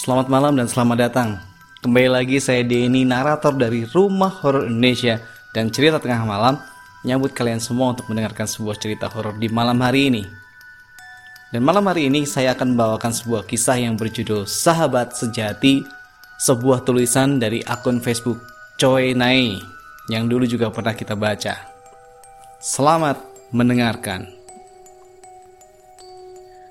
Selamat malam dan selamat datang. Kembali lagi saya Denny, narator dari Rumah Horor Indonesia dan cerita tengah malam nyambut kalian semua untuk mendengarkan sebuah cerita horor di malam hari ini. Dan malam hari ini saya akan membawakan sebuah kisah yang berjudul Sahabat Sejati, sebuah tulisan dari akun Facebook Choi Nai yang dulu juga pernah kita baca. Selamat mendengarkan.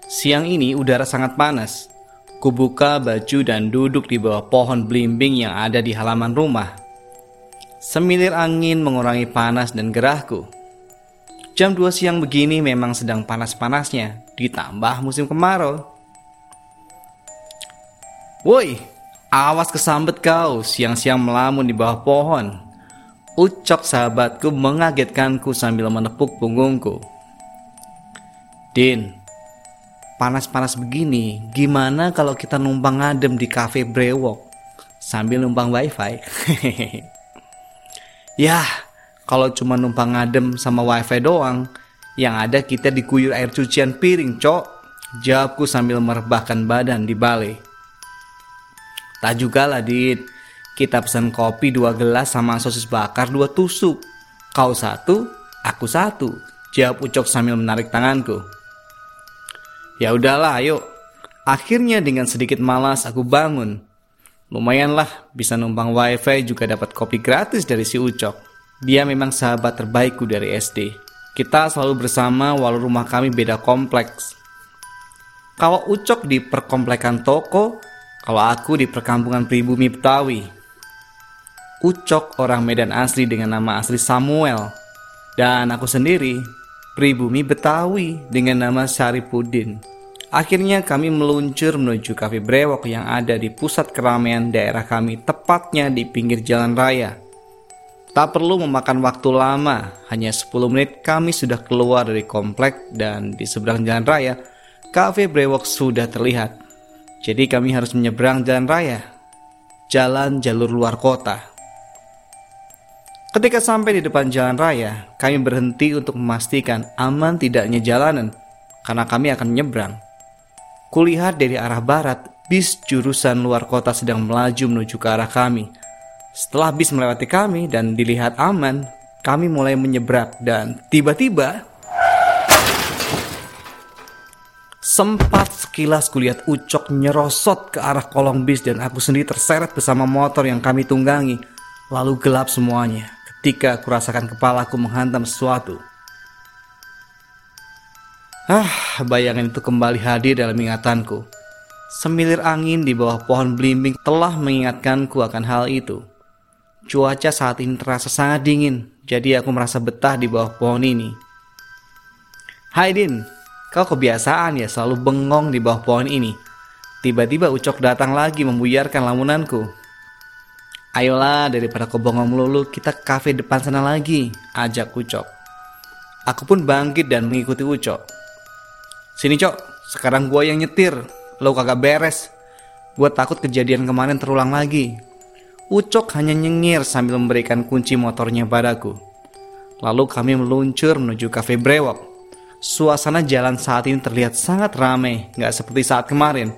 Siang ini udara sangat panas. Kubuka baju dan duduk di bawah pohon belimbing yang ada di halaman rumah. Semilir angin mengurangi panas dan gerahku. Jam 2 siang begini memang sedang panas-panasnya, ditambah musim kemarau. Woi, awas kesambet kau siang-siang melamun di bawah pohon. Ucok sahabatku mengagetkanku sambil menepuk punggungku. Din, panas-panas begini, gimana kalau kita numpang ngadem di cafe brewok sambil numpang wifi? ya, kalau cuma numpang ngadem sama wifi doang, yang ada kita diguyur air cucian piring, cok. Jawabku sambil merebahkan badan di balai. Tak juga lah, Dit. Kita pesan kopi dua gelas sama sosis bakar dua tusuk. Kau satu, aku satu. Jawab Ucok sambil menarik tanganku. Ya udahlah, ayo. Akhirnya dengan sedikit malas aku bangun. Lumayanlah bisa numpang wifi juga dapat kopi gratis dari si Ucok. Dia memang sahabat terbaikku dari SD. Kita selalu bersama walau rumah kami beda kompleks. Kalau Ucok di perkomplekan toko, kalau aku di perkampungan pribumi Betawi. Ucok orang Medan asli dengan nama asli Samuel. Dan aku sendiri pribumi Betawi dengan nama Syaripudin. Akhirnya kami meluncur menuju kafe brewok yang ada di pusat keramaian daerah kami tepatnya di pinggir jalan raya. Tak perlu memakan waktu lama, hanya 10 menit kami sudah keluar dari komplek dan di seberang jalan raya, kafe brewok sudah terlihat. Jadi kami harus menyeberang jalan raya, jalan jalur luar kota. Ketika sampai di depan jalan raya, kami berhenti untuk memastikan aman tidaknya jalanan karena kami akan menyeberang. Kulihat dari arah barat, bis jurusan luar kota sedang melaju menuju ke arah kami. Setelah bis melewati kami dan dilihat aman, kami mulai menyeberang dan tiba-tiba Sempat sekilas kulihat Ucok nyerosot ke arah kolong bis dan aku sendiri terseret bersama motor yang kami tunggangi. Lalu gelap semuanya ketika aku rasakan kepalaku menghantam sesuatu. Ah, bayangan itu kembali hadir dalam ingatanku. Semilir angin di bawah pohon belimbing telah mengingatkanku akan hal itu. Cuaca saat ini terasa sangat dingin, jadi aku merasa betah di bawah pohon ini. Hai Din, kau kebiasaan ya selalu bengong di bawah pohon ini. Tiba-tiba Ucok datang lagi membuyarkan lamunanku. Ayolah daripada kau bengong melulu kita kafe depan sana lagi, ajak Ucok. Aku pun bangkit dan mengikuti Ucok. Sini cok, sekarang gue yang nyetir, lo kagak beres. Gue takut kejadian kemarin terulang lagi. Ucok hanya nyengir sambil memberikan kunci motornya padaku. Lalu kami meluncur menuju kafe brewok. Suasana jalan saat ini terlihat sangat ramai, nggak seperti saat kemarin.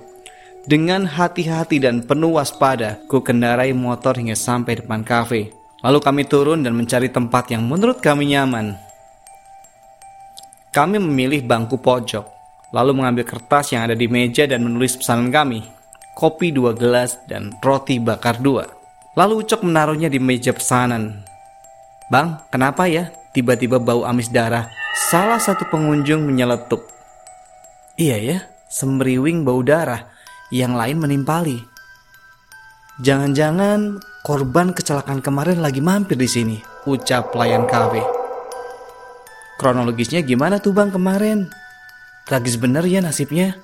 Dengan hati-hati dan penuh waspada, ku kendarai motor hingga sampai depan kafe. Lalu kami turun dan mencari tempat yang menurut kami nyaman. Kami memilih bangku pojok, lalu mengambil kertas yang ada di meja dan menulis pesanan kami. Kopi dua gelas dan roti bakar dua. Lalu Ucok menaruhnya di meja pesanan. Bang, kenapa ya? Tiba-tiba bau amis darah. Salah satu pengunjung menyeletuk. Iya ya, semeriwing bau darah. Yang lain menimpali. Jangan-jangan korban kecelakaan kemarin lagi mampir di sini, ucap pelayan kafe. Kronologisnya gimana tuh bang kemarin? Tragis bener ya nasibnya.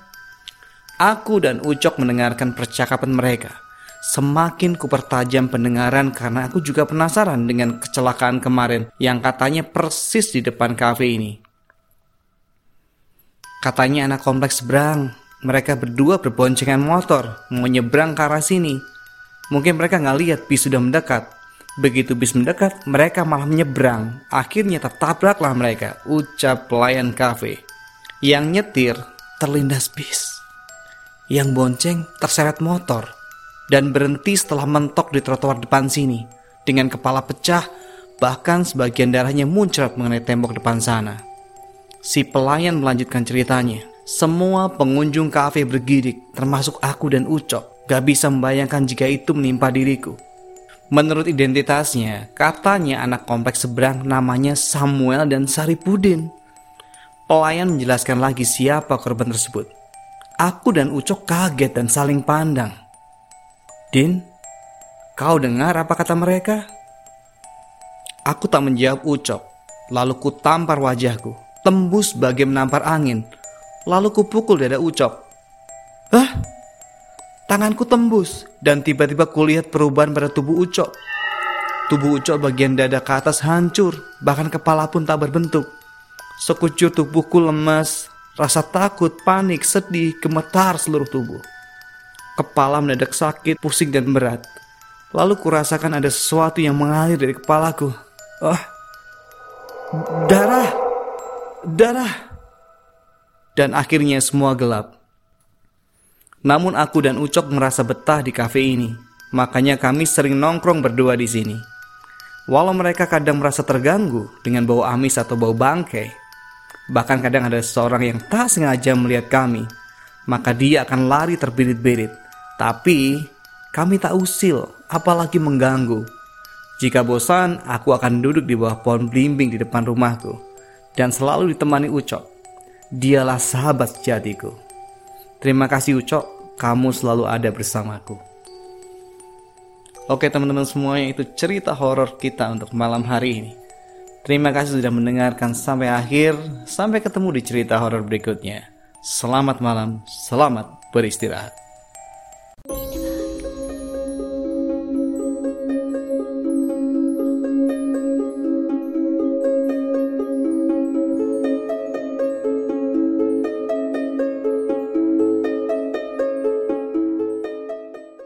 Aku dan Ucok mendengarkan percakapan mereka. Semakin kupertajam pendengaran karena aku juga penasaran dengan kecelakaan kemarin yang katanya persis di depan kafe ini. Katanya anak kompleks seberang. Mereka berdua berboncengan motor mau nyebrang ke arah sini. Mungkin mereka nggak lihat bis sudah mendekat. Begitu bis mendekat, mereka malah menyeberang. Akhirnya tertabraklah mereka, ucap pelayan kafe. Yang nyetir terlindas bis. yang bonceng terseret motor dan berhenti setelah mentok di trotoar depan sini dengan kepala pecah bahkan sebagian darahnya muncrat mengenai tembok depan sana. Si pelayan melanjutkan ceritanya. Semua pengunjung kafe bergidik, termasuk aku dan Ucok. Gak bisa membayangkan jika itu menimpa diriku. Menurut identitasnya, katanya anak kompleks seberang namanya Samuel dan Saripudin. Pelayan menjelaskan lagi siapa korban tersebut. Aku dan Ucok kaget dan saling pandang. Din, kau dengar apa kata mereka? Aku tak menjawab Ucok, lalu ku tampar wajahku, tembus bagai menampar angin, lalu ku pukul dada Ucok. Hah? Tanganku tembus dan tiba-tiba kulihat perubahan pada tubuh Ucok. Tubuh Ucok bagian dada ke atas hancur, bahkan kepala pun tak berbentuk. Sekujur tubuhku lemas, rasa takut, panik, sedih, gemetar seluruh tubuh. Kepala mendadak sakit, pusing dan berat. Lalu kurasakan ada sesuatu yang mengalir dari kepalaku. Oh, darah, darah. Dan akhirnya semua gelap. Namun aku dan Ucok merasa betah di kafe ini. Makanya kami sering nongkrong berdua di sini. Walau mereka kadang merasa terganggu dengan bau amis atau bau bangkai, bahkan kadang ada seseorang yang tak sengaja melihat kami, maka dia akan lari terbirit-birit. Tapi kami tak usil, apalagi mengganggu. Jika bosan, aku akan duduk di bawah pohon belimbing di depan rumahku dan selalu ditemani Ucok. Dialah sahabat sejatiku. Terima kasih Ucok, kamu selalu ada bersamaku. Oke teman-teman semuanya itu cerita horor kita untuk malam hari ini. Terima kasih sudah mendengarkan sampai akhir. Sampai ketemu di cerita horor berikutnya. Selamat malam, selamat beristirahat.